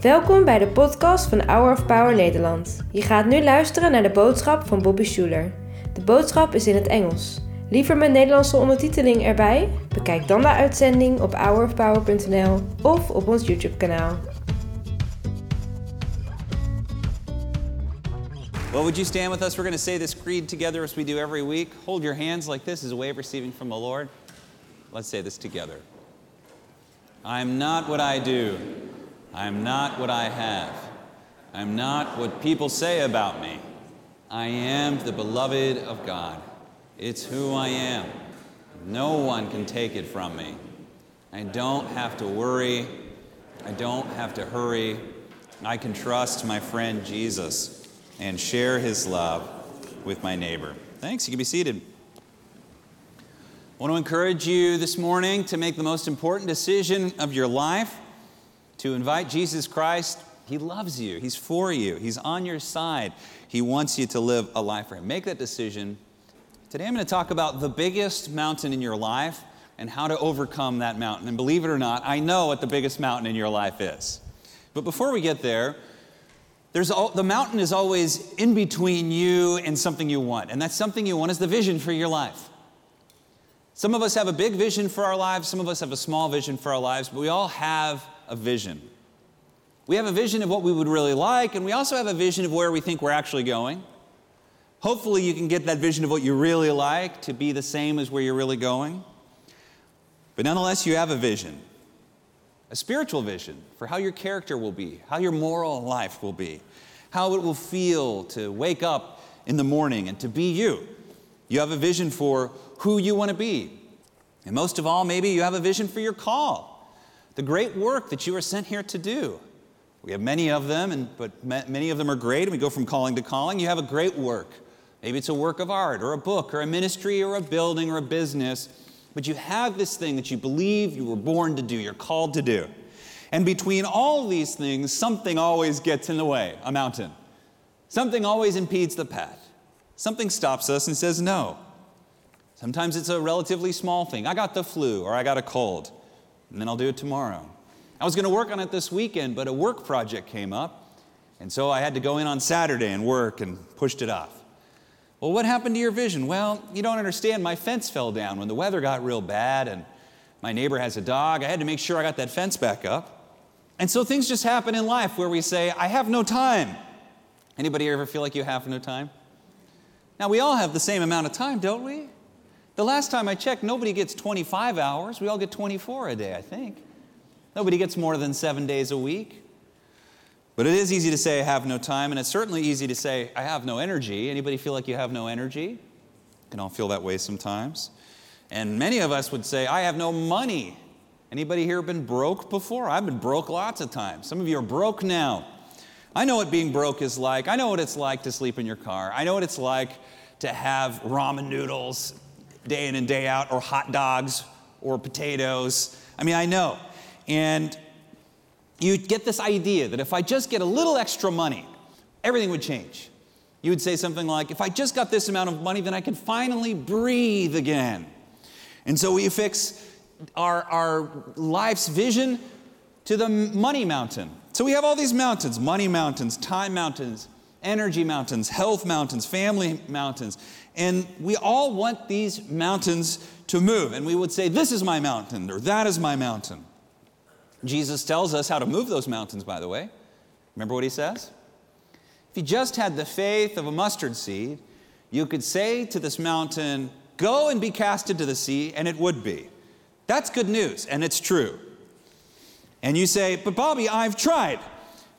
Welkom bij de podcast van Hour of Power Nederland. Je gaat nu luisteren naar de boodschap van Bobby Schuler. De boodschap is in het Engels. Liever met Nederlandse ondertiteling erbij? Bekijk dan de uitzending op hourofpower.nl of op ons YouTube kanaal. Well, would you stand with us? We're going to say this creed together as we do every week. Hold your hands like this as a way of receiving from the Lord. Let's say this together. I'm not what I do. I'm not what I have. I'm not what people say about me. I am the beloved of God. It's who I am. No one can take it from me. I don't have to worry. I don't have to hurry. I can trust my friend Jesus and share his love with my neighbor. Thanks. You can be seated. I want to encourage you this morning to make the most important decision of your life to invite Jesus Christ. He loves you, He's for you, He's on your side. He wants you to live a life for Him. Make that decision. Today I'm going to talk about the biggest mountain in your life and how to overcome that mountain. And believe it or not, I know what the biggest mountain in your life is. But before we get there, there's all, the mountain is always in between you and something you want. And that something you want is the vision for your life. Some of us have a big vision for our lives, some of us have a small vision for our lives, but we all have a vision. We have a vision of what we would really like, and we also have a vision of where we think we're actually going. Hopefully, you can get that vision of what you really like to be the same as where you're really going. But nonetheless, you have a vision, a spiritual vision for how your character will be, how your moral life will be, how it will feel to wake up in the morning and to be you. You have a vision for who you want to be. And most of all, maybe you have a vision for your call, the great work that you are sent here to do. We have many of them, and, but many of them are great, and we go from calling to calling. You have a great work. Maybe it's a work of art, or a book, or a ministry, or a building, or a business. But you have this thing that you believe you were born to do, you're called to do. And between all these things, something always gets in the way a mountain. Something always impedes the path. Something stops us and says no. Sometimes it's a relatively small thing. I got the flu or I got a cold, and then I'll do it tomorrow. I was going to work on it this weekend, but a work project came up, and so I had to go in on Saturday and work and pushed it off. Well, what happened to your vision? Well, you don't understand. My fence fell down when the weather got real bad, and my neighbor has a dog. I had to make sure I got that fence back up. And so things just happen in life where we say, I have no time. Anybody ever feel like you have no time? Now, we all have the same amount of time, don't we? The last time I checked, nobody gets 25 hours. We all get 24 a day, I think. Nobody gets more than seven days a week. But it is easy to say, I have no time, and it's certainly easy to say, I have no energy. Anybody feel like you have no energy? You can all feel that way sometimes. And many of us would say, I have no money. Anybody here been broke before? I've been broke lots of times. Some of you are broke now. I know what being broke is like. I know what it's like to sleep in your car. I know what it's like to have ramen noodles day in and day out, or hot dogs, or potatoes. I mean, I know. And you get this idea that if I just get a little extra money, everything would change. You would say something like, if I just got this amount of money, then I could finally breathe again. And so we fix our, our life's vision to the money mountain. So we have all these mountains money mountains, time mountains, energy mountains, health mountains, family mountains. And we all want these mountains to move. And we would say, This is my mountain, or that is my mountain. Jesus tells us how to move those mountains, by the way. Remember what he says? If you just had the faith of a mustard seed, you could say to this mountain, Go and be cast into the sea, and it would be. That's good news, and it's true. And you say, But Bobby, I've tried.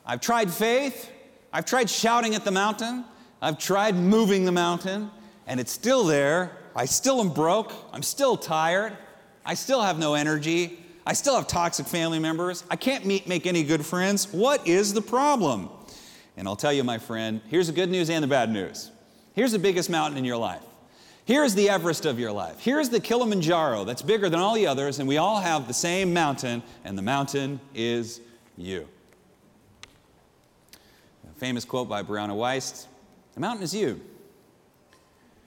I've tried faith, I've tried shouting at the mountain, I've tried moving the mountain, and it's still there. I still am broke. I'm still tired. I still have no energy. I still have toxic family members. I can't meet, make any good friends. What is the problem? And I'll tell you, my friend, here's the good news and the bad news. Here's the biggest mountain in your life. Here's the Everest of your life. Here's the Kilimanjaro that's bigger than all the others, and we all have the same mountain, and the mountain is you. Famous quote by Brianna Wiest The mountain is you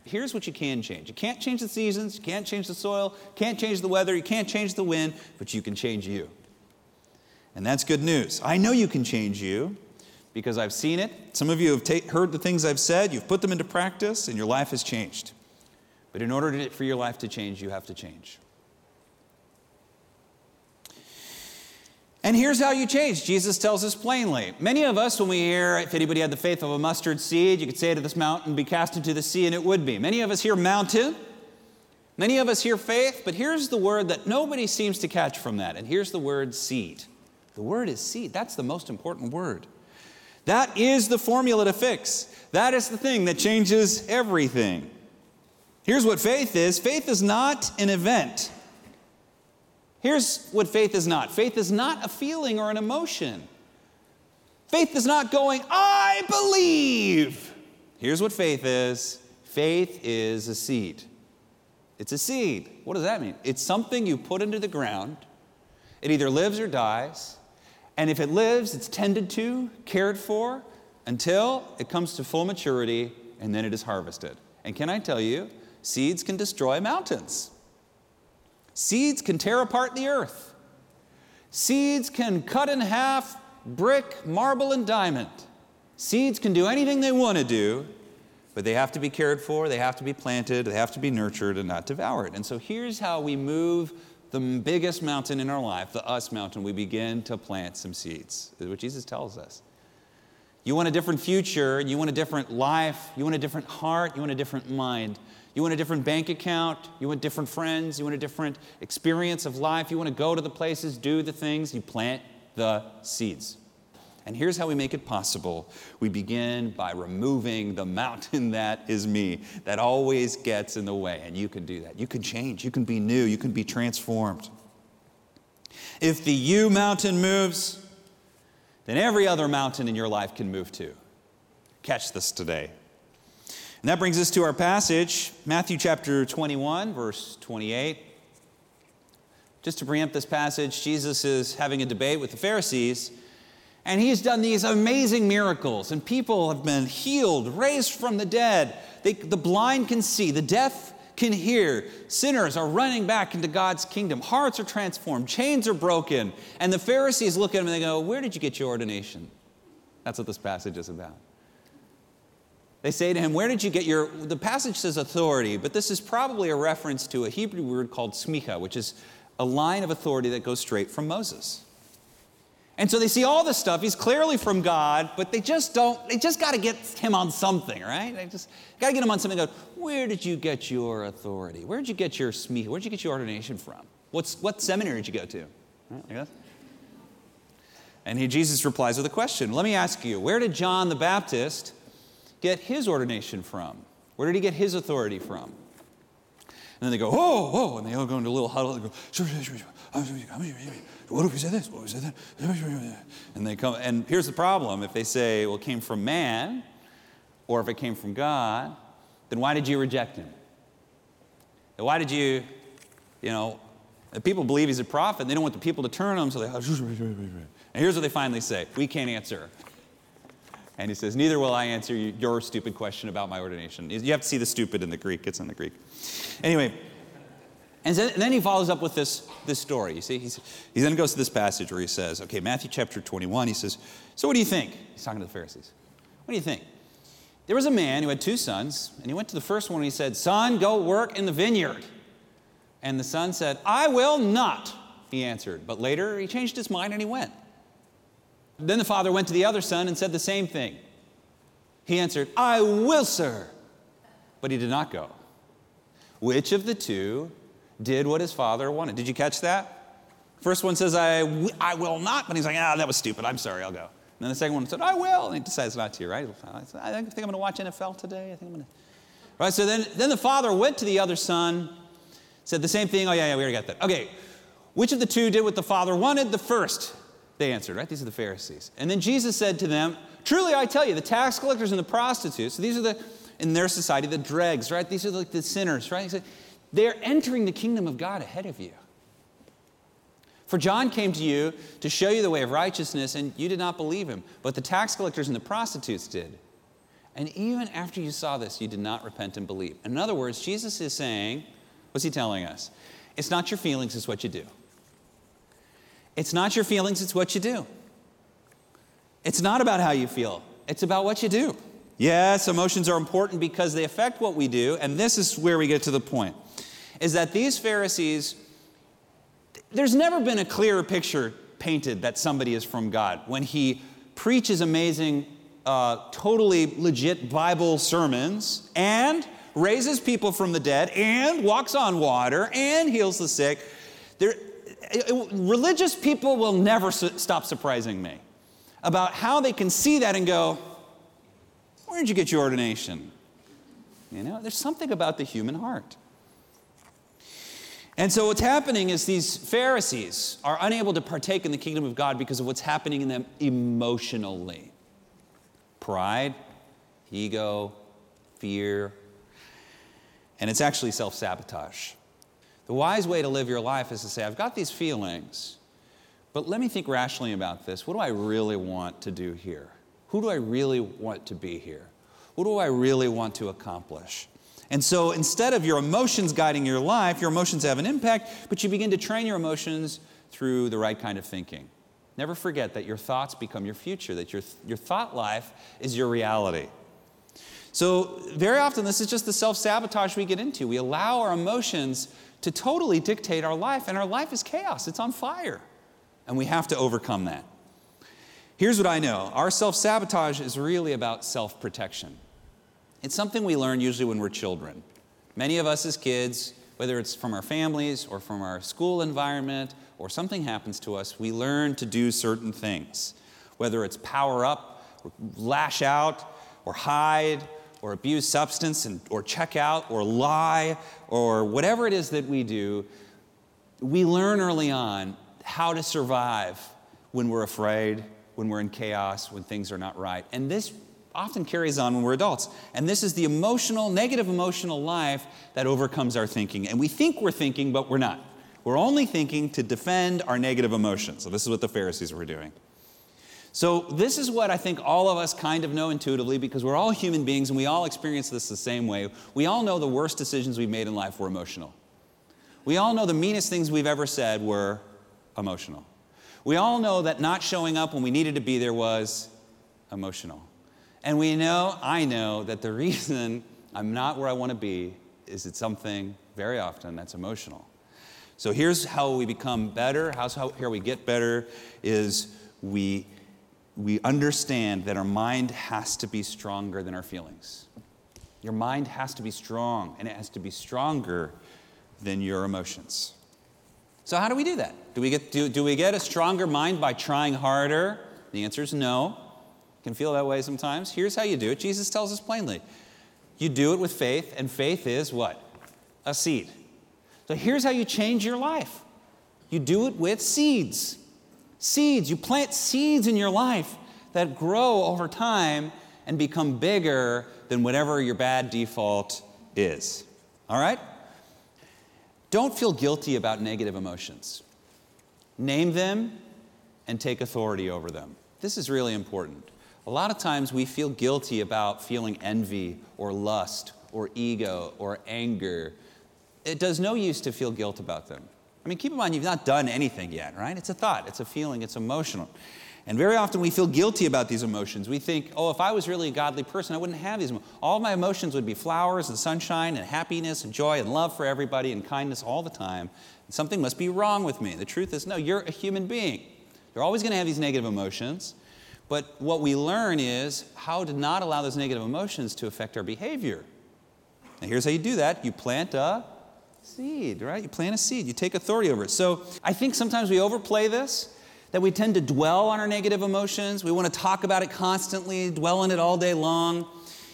here's what you can change. You can't change the seasons, you can't change the soil, you can't change the weather, you can't change the wind, but you can change you. And that's good news. I know you can change you because I've seen it. Some of you have ta- heard the things I've said, you've put them into practice, and your life has changed. But in order to, for your life to change, you have to change. And here's how you change. Jesus tells us plainly. Many of us, when we hear, if anybody had the faith of a mustard seed, you could say to this mountain, be cast into the sea, and it would be. Many of us hear mountain. Many of us hear faith, but here's the word that nobody seems to catch from that. And here's the word seed. The word is seed. That's the most important word. That is the formula to fix. That is the thing that changes everything. Here's what faith is faith is not an event. Here's what faith is not faith is not a feeling or an emotion. Faith is not going, I believe. Here's what faith is faith is a seed. It's a seed. What does that mean? It's something you put into the ground. It either lives or dies. And if it lives, it's tended to, cared for, until it comes to full maturity, and then it is harvested. And can I tell you, seeds can destroy mountains. Seeds can tear apart the earth. Seeds can cut in half brick, marble, and diamond. Seeds can do anything they want to do, but they have to be cared for, they have to be planted, they have to be nurtured, and not devoured. And so here's how we move the biggest mountain in our life, the us mountain, we begin to plant some seeds. Is what Jesus tells us. You want a different future, you want a different life, you want a different heart, you want a different mind. You want a different bank account, you want different friends, you want a different experience of life, you want to go to the places, do the things, you plant the seeds. And here's how we make it possible. We begin by removing the mountain that is me, that always gets in the way. And you can do that. You can change. You can be new. You can be transformed. If the you mountain moves, then every other mountain in your life can move too. Catch this today. And that brings us to our passage, Matthew chapter 21, verse 28. Just to preempt this passage, Jesus is having a debate with the Pharisees, and he's done these amazing miracles, and people have been healed, raised from the dead. They, the blind can see, the deaf can hear, sinners are running back into God's kingdom, hearts are transformed, chains are broken. And the Pharisees look at him and they go, Where did you get your ordination? That's what this passage is about. They say to him, Where did you get your. The passage says authority, but this is probably a reference to a Hebrew word called smicha, which is a line of authority that goes straight from Moses. And so they see all this stuff. He's clearly from God, but they just don't, they just got to get him on something, right? They just got to get him on something. Go, where did you get your authority? Where did you get your smicha? Where did you get your ordination from? What's, what seminary did you go to? Right, and he, Jesus replies with a question. Let me ask you, where did John the Baptist get his ordination from? Where did he get his authority from? And then they go, whoa, whoa, and they all go into a little huddle and go, what if we say this? What if we say that? And they come, and here's the problem. If they say, well, it came from man, or if it came from God, then why did you reject him? Why did you, you know, people believe he's a prophet, they don't want the people to turn on him, so they, and here's what they finally say, we can't answer. And he says, Neither will I answer your stupid question about my ordination. You have to see the stupid in the Greek, it's in the Greek. Anyway, and then he follows up with this, this story. You see, he's, he then goes to this passage where he says, okay, Matthew chapter 21, he says, So what do you think? He's talking to the Pharisees. What do you think? There was a man who had two sons, and he went to the first one and he said, Son, go work in the vineyard. And the son said, I will not, he answered. But later he changed his mind and he went. Then the father went to the other son and said the same thing. He answered, I will, sir. But he did not go. Which of the two did what his father wanted? Did you catch that? First one says, I, w- I will not. But he's like, ah, that was stupid. I'm sorry, I'll go. And then the second one said, I will. And he decides not to, right? I think I'm going to watch NFL today. I think I'm going to. Right, so then, then the father went to the other son, said the same thing. Oh, yeah, yeah, we already got that. Okay, which of the two did what the father wanted? The first. They answered, right? These are the Pharisees. And then Jesus said to them, Truly I tell you, the tax collectors and the prostitutes, so these are the, in their society, the dregs, right? These are like the sinners, right? Said, they're entering the kingdom of God ahead of you. For John came to you to show you the way of righteousness, and you did not believe him. But the tax collectors and the prostitutes did. And even after you saw this, you did not repent and believe. In other words, Jesus is saying, what's he telling us? It's not your feelings, it's what you do. It's not your feelings, it's what you do. It's not about how you feel, it's about what you do. Yes, emotions are important because they affect what we do, and this is where we get to the point. Is that these Pharisees, there's never been a clearer picture painted that somebody is from God. When he preaches amazing, uh, totally legit Bible sermons and raises people from the dead and walks on water and heals the sick, there, religious people will never su- stop surprising me about how they can see that and go, Where did you get your ordination? You know, there's something about the human heart. And so, what's happening is these Pharisees are unable to partake in the kingdom of God because of what's happening in them emotionally pride, ego, fear, and it's actually self sabotage. The wise way to live your life is to say, I've got these feelings, but let me think rationally about this. What do I really want to do here? Who do I really want to be here? What do I really want to accomplish? And so instead of your emotions guiding your life, your emotions have an impact, but you begin to train your emotions through the right kind of thinking. Never forget that your thoughts become your future, that your, your thought life is your reality. So, very often, this is just the self sabotage we get into. We allow our emotions to totally dictate our life, and our life is chaos, it's on fire. And we have to overcome that. Here's what I know our self sabotage is really about self protection. It's something we learn usually when we're children. Many of us as kids, whether it's from our families or from our school environment or something happens to us, we learn to do certain things. Whether it's power up, lash out, or hide, or abuse substance, and, or check out, or lie, or whatever it is that we do, we learn early on how to survive when we're afraid, when we're in chaos, when things are not right. And this often carries on when we're adults. And this is the emotional, negative emotional life that overcomes our thinking. And we think we're thinking, but we're not. We're only thinking to defend our negative emotions. So, this is what the Pharisees were doing. So, this is what I think all of us kind of know intuitively because we're all human beings and we all experience this the same way. We all know the worst decisions we've made in life were emotional. We all know the meanest things we've ever said were emotional. We all know that not showing up when we needed to be there was emotional. And we know, I know, that the reason I'm not where I want to be is it's something very often that's emotional. So here's how we become better. How's how here we get better is we we understand that our mind has to be stronger than our feelings. Your mind has to be strong, and it has to be stronger than your emotions. So, how do we do that? Do we get, do, do we get a stronger mind by trying harder? The answer is no can feel that way sometimes. Here's how you do it Jesus tells us plainly you do it with faith, and faith is what? A seed. So here's how you change your life you do it with seeds. Seeds. You plant seeds in your life that grow over time and become bigger than whatever your bad default is. All right? Don't feel guilty about negative emotions. Name them and take authority over them. This is really important. A lot of times we feel guilty about feeling envy or lust or ego or anger. It does no use to feel guilt about them. I mean, keep in mind, you've not done anything yet, right? It's a thought, it's a feeling, it's emotional. And very often we feel guilty about these emotions. We think, oh, if I was really a godly person, I wouldn't have these. All my emotions would be flowers and sunshine and happiness and joy and love for everybody and kindness all the time. Something must be wrong with me. The truth is, no, you're a human being. You're always going to have these negative emotions. But what we learn is how to not allow those negative emotions to affect our behavior. And here's how you do that you plant a seed, right? You plant a seed, you take authority over it. So I think sometimes we overplay this, that we tend to dwell on our negative emotions. We want to talk about it constantly, dwell on it all day long.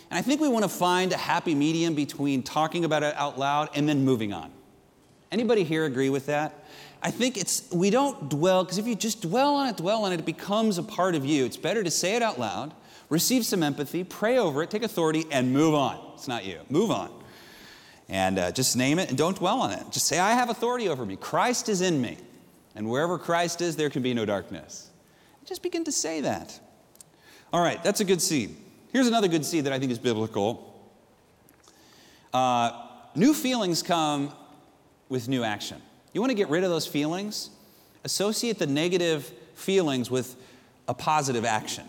And I think we want to find a happy medium between talking about it out loud and then moving on. Anybody here agree with that? I think it's, we don't dwell, because if you just dwell on it, dwell on it, it becomes a part of you. It's better to say it out loud, receive some empathy, pray over it, take authority, and move on. It's not you. Move on. And uh, just name it and don't dwell on it. Just say, I have authority over me. Christ is in me. And wherever Christ is, there can be no darkness. Just begin to say that. All right, that's a good seed. Here's another good seed that I think is biblical. Uh, new feelings come with new action. You want to get rid of those feelings? associate the negative feelings with a positive action.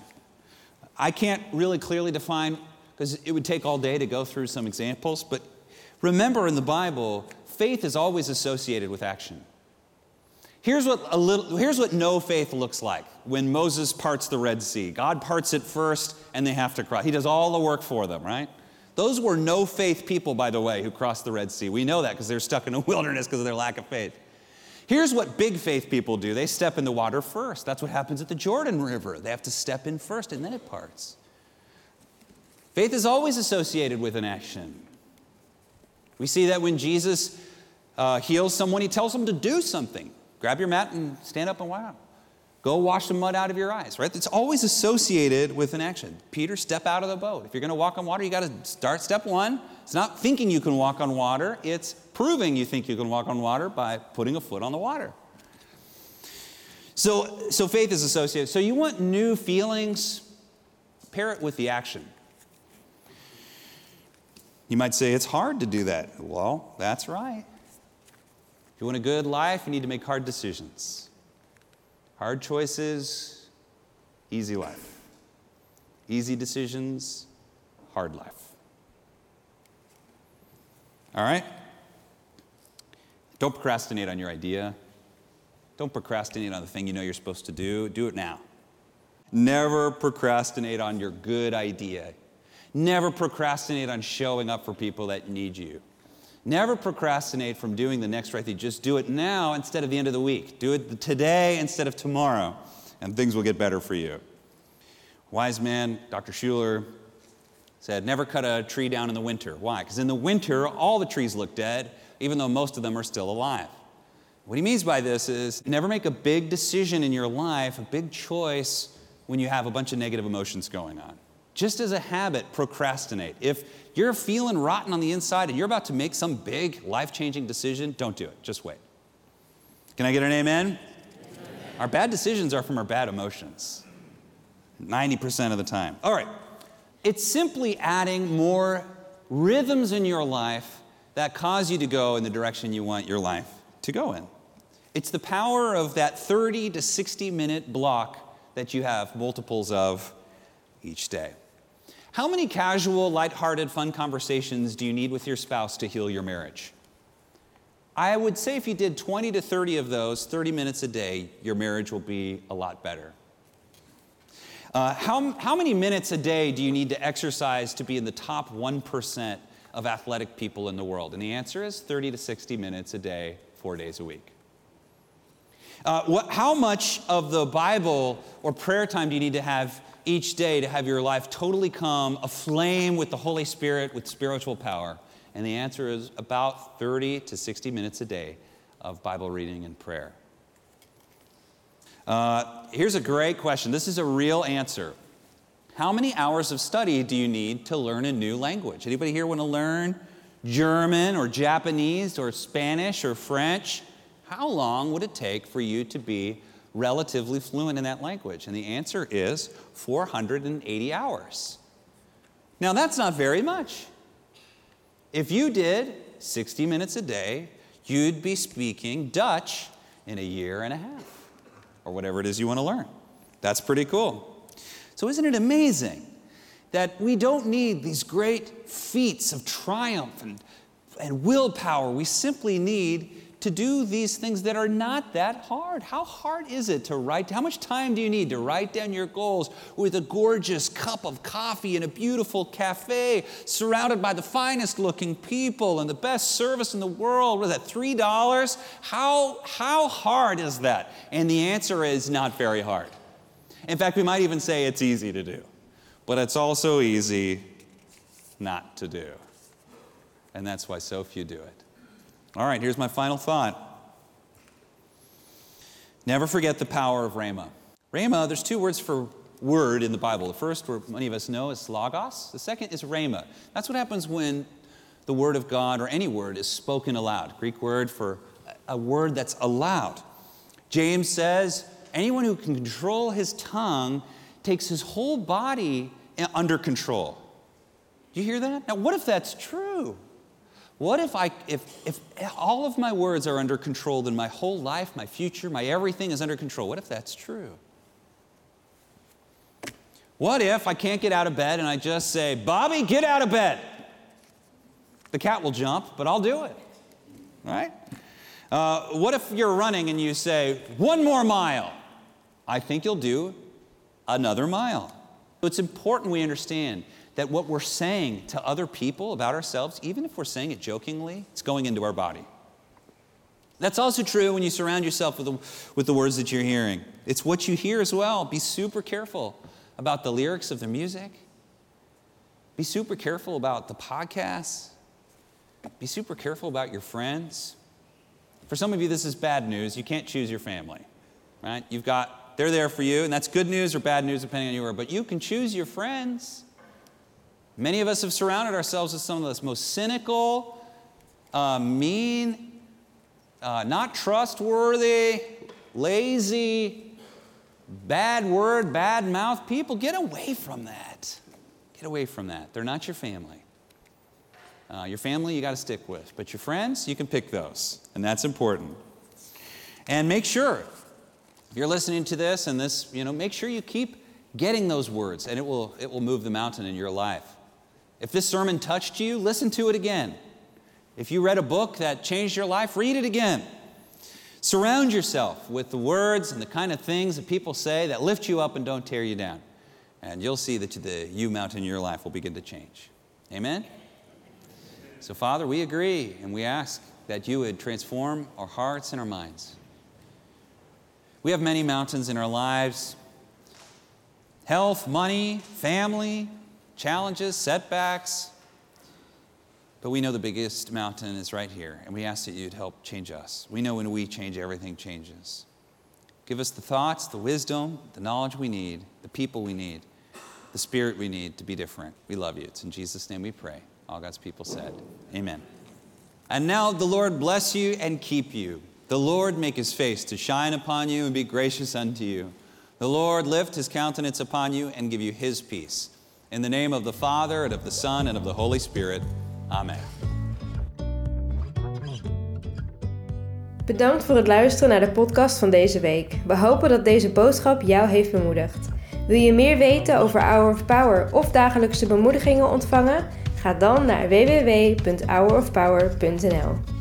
I can't really clearly define, because it would take all day to go through some examples, but remember in the Bible, faith is always associated with action. Here's what, a little, here's what no faith looks like when Moses parts the Red Sea. God parts it first, and they have to cross. He does all the work for them, right? Those were no faith people, by the way, who crossed the Red Sea. We know that because they're stuck in a wilderness because of their lack of faith. Here's what big faith people do they step in the water first. That's what happens at the Jordan River. They have to step in first, and then it parts. Faith is always associated with an action. We see that when Jesus uh, heals someone, he tells them to do something. Grab your mat and stand up and wow. Go wash the mud out of your eyes, right? It's always associated with an action. Peter, step out of the boat. If you're going to walk on water, you got to start step one. It's not thinking you can walk on water, it's proving you think you can walk on water by putting a foot on the water. So, so faith is associated. So you want new feelings, pair it with the action. You might say it's hard to do that. Well, that's right If you want a good life, you need to make hard decisions. Hard choices, easy life. Easy decisions, hard life. All right? Don't procrastinate on your idea. Don't procrastinate on the thing you know you're supposed to do. Do it now. Never procrastinate on your good idea. Never procrastinate on showing up for people that need you. Never procrastinate from doing the next right thing. Just do it now instead of the end of the week. Do it today instead of tomorrow, and things will get better for you. Wise man, Dr. Schuller, said, Never cut a tree down in the winter. Why? Because in the winter, all the trees look dead, even though most of them are still alive. What he means by this is never make a big decision in your life, a big choice, when you have a bunch of negative emotions going on. Just as a habit, procrastinate. If you're feeling rotten on the inside and you're about to make some big life changing decision, don't do it. Just wait. Can I get an amen? amen? Our bad decisions are from our bad emotions, 90% of the time. All right. It's simply adding more rhythms in your life that cause you to go in the direction you want your life to go in. It's the power of that 30 to 60 minute block that you have multiples of each day. How many casual, lighthearted, fun conversations do you need with your spouse to heal your marriage? I would say if you did 20 to 30 of those, 30 minutes a day, your marriage will be a lot better. Uh, how, how many minutes a day do you need to exercise to be in the top 1% of athletic people in the world? And the answer is 30 to 60 minutes a day, four days a week. Uh, what, how much of the Bible or prayer time do you need to have each day to have your life totally come aflame with the Holy Spirit, with spiritual power? And the answer is about 30 to 60 minutes a day of Bible reading and prayer. Uh, here's a great question. This is a real answer. How many hours of study do you need to learn a new language? Anybody here want to learn German or Japanese or Spanish or French? How long would it take for you to be relatively fluent in that language? And the answer is 480 hours. Now, that's not very much. If you did 60 minutes a day, you'd be speaking Dutch in a year and a half, or whatever it is you want to learn. That's pretty cool. So, isn't it amazing that we don't need these great feats of triumph and, and willpower? We simply need to do these things that are not that hard. How hard is it to write? How much time do you need to write down your goals with a gorgeous cup of coffee in a beautiful cafe, surrounded by the finest looking people and the best service in the world? Was that $3? How, how hard is that? And the answer is not very hard. In fact, we might even say it's easy to do, but it's also easy not to do. And that's why so few do it. All right, here's my final thought. Never forget the power of Rhema. Rhema, there's two words for word in the Bible. The first, word many of us know, is logos. The second is rhema. That's what happens when the word of God or any word is spoken aloud. Greek word for a word that's aloud. James says, anyone who can control his tongue takes his whole body under control. Do you hear that? Now, what if that's true? What if I if if all of my words are under control, then my whole life, my future, my everything is under control? What if that's true? What if I can't get out of bed and I just say, Bobby, get out of bed? The cat will jump, but I'll do it. Right? Uh, what if you're running and you say, one more mile? I think you'll do another mile. It's important we understand that what we're saying to other people about ourselves, even if we're saying it jokingly, it's going into our body. That's also true when you surround yourself with the, with the words that you're hearing. It's what you hear as well. Be super careful about the lyrics of the music. Be super careful about the podcasts. Be super careful about your friends. For some of you, this is bad news. You can't choose your family, right? You've got, they're there for you, and that's good news or bad news depending on you are, but you can choose your friends. Many of us have surrounded ourselves with some of the most cynical, uh, mean, uh, not trustworthy, lazy, bad word, bad mouth people. Get away from that. Get away from that. They're not your family. Uh, your family, you got to stick with. But your friends, you can pick those. And that's important. And make sure, if you're listening to this and this, you know, make sure you keep getting those words and it will, it will move the mountain in your life. If this sermon touched you, listen to it again. If you read a book that changed your life, read it again. Surround yourself with the words and the kind of things that people say that lift you up and don't tear you down. And you'll see that the U mountain in your life will begin to change. Amen? So, Father, we agree and we ask that you would transform our hearts and our minds. We have many mountains in our lives health, money, family, challenges, setbacks. But we know the biggest mountain is right here, and we ask that you'd help change us. We know when we change, everything changes. Give us the thoughts, the wisdom, the knowledge we need, the people we need, the spirit we need to be different. We love you. It's in Jesus' name we pray. All God's people said, Amen. And now the Lord bless you and keep you. The Lord make his face to shine upon you and be gracious unto you. The Lord lift his countenance upon you and give you his peace. In the name of the Father, and of the Son, and of the Holy Spirit. Amen. Bedankt voor het luisteren naar de podcast van deze week. We hopen dat deze boodschap jou heeft bemoedigd. Wil je meer weten over Hour of Power of dagelijkse bemoedigingen ontvangen? Ga dan naar www.hourofpower.nl.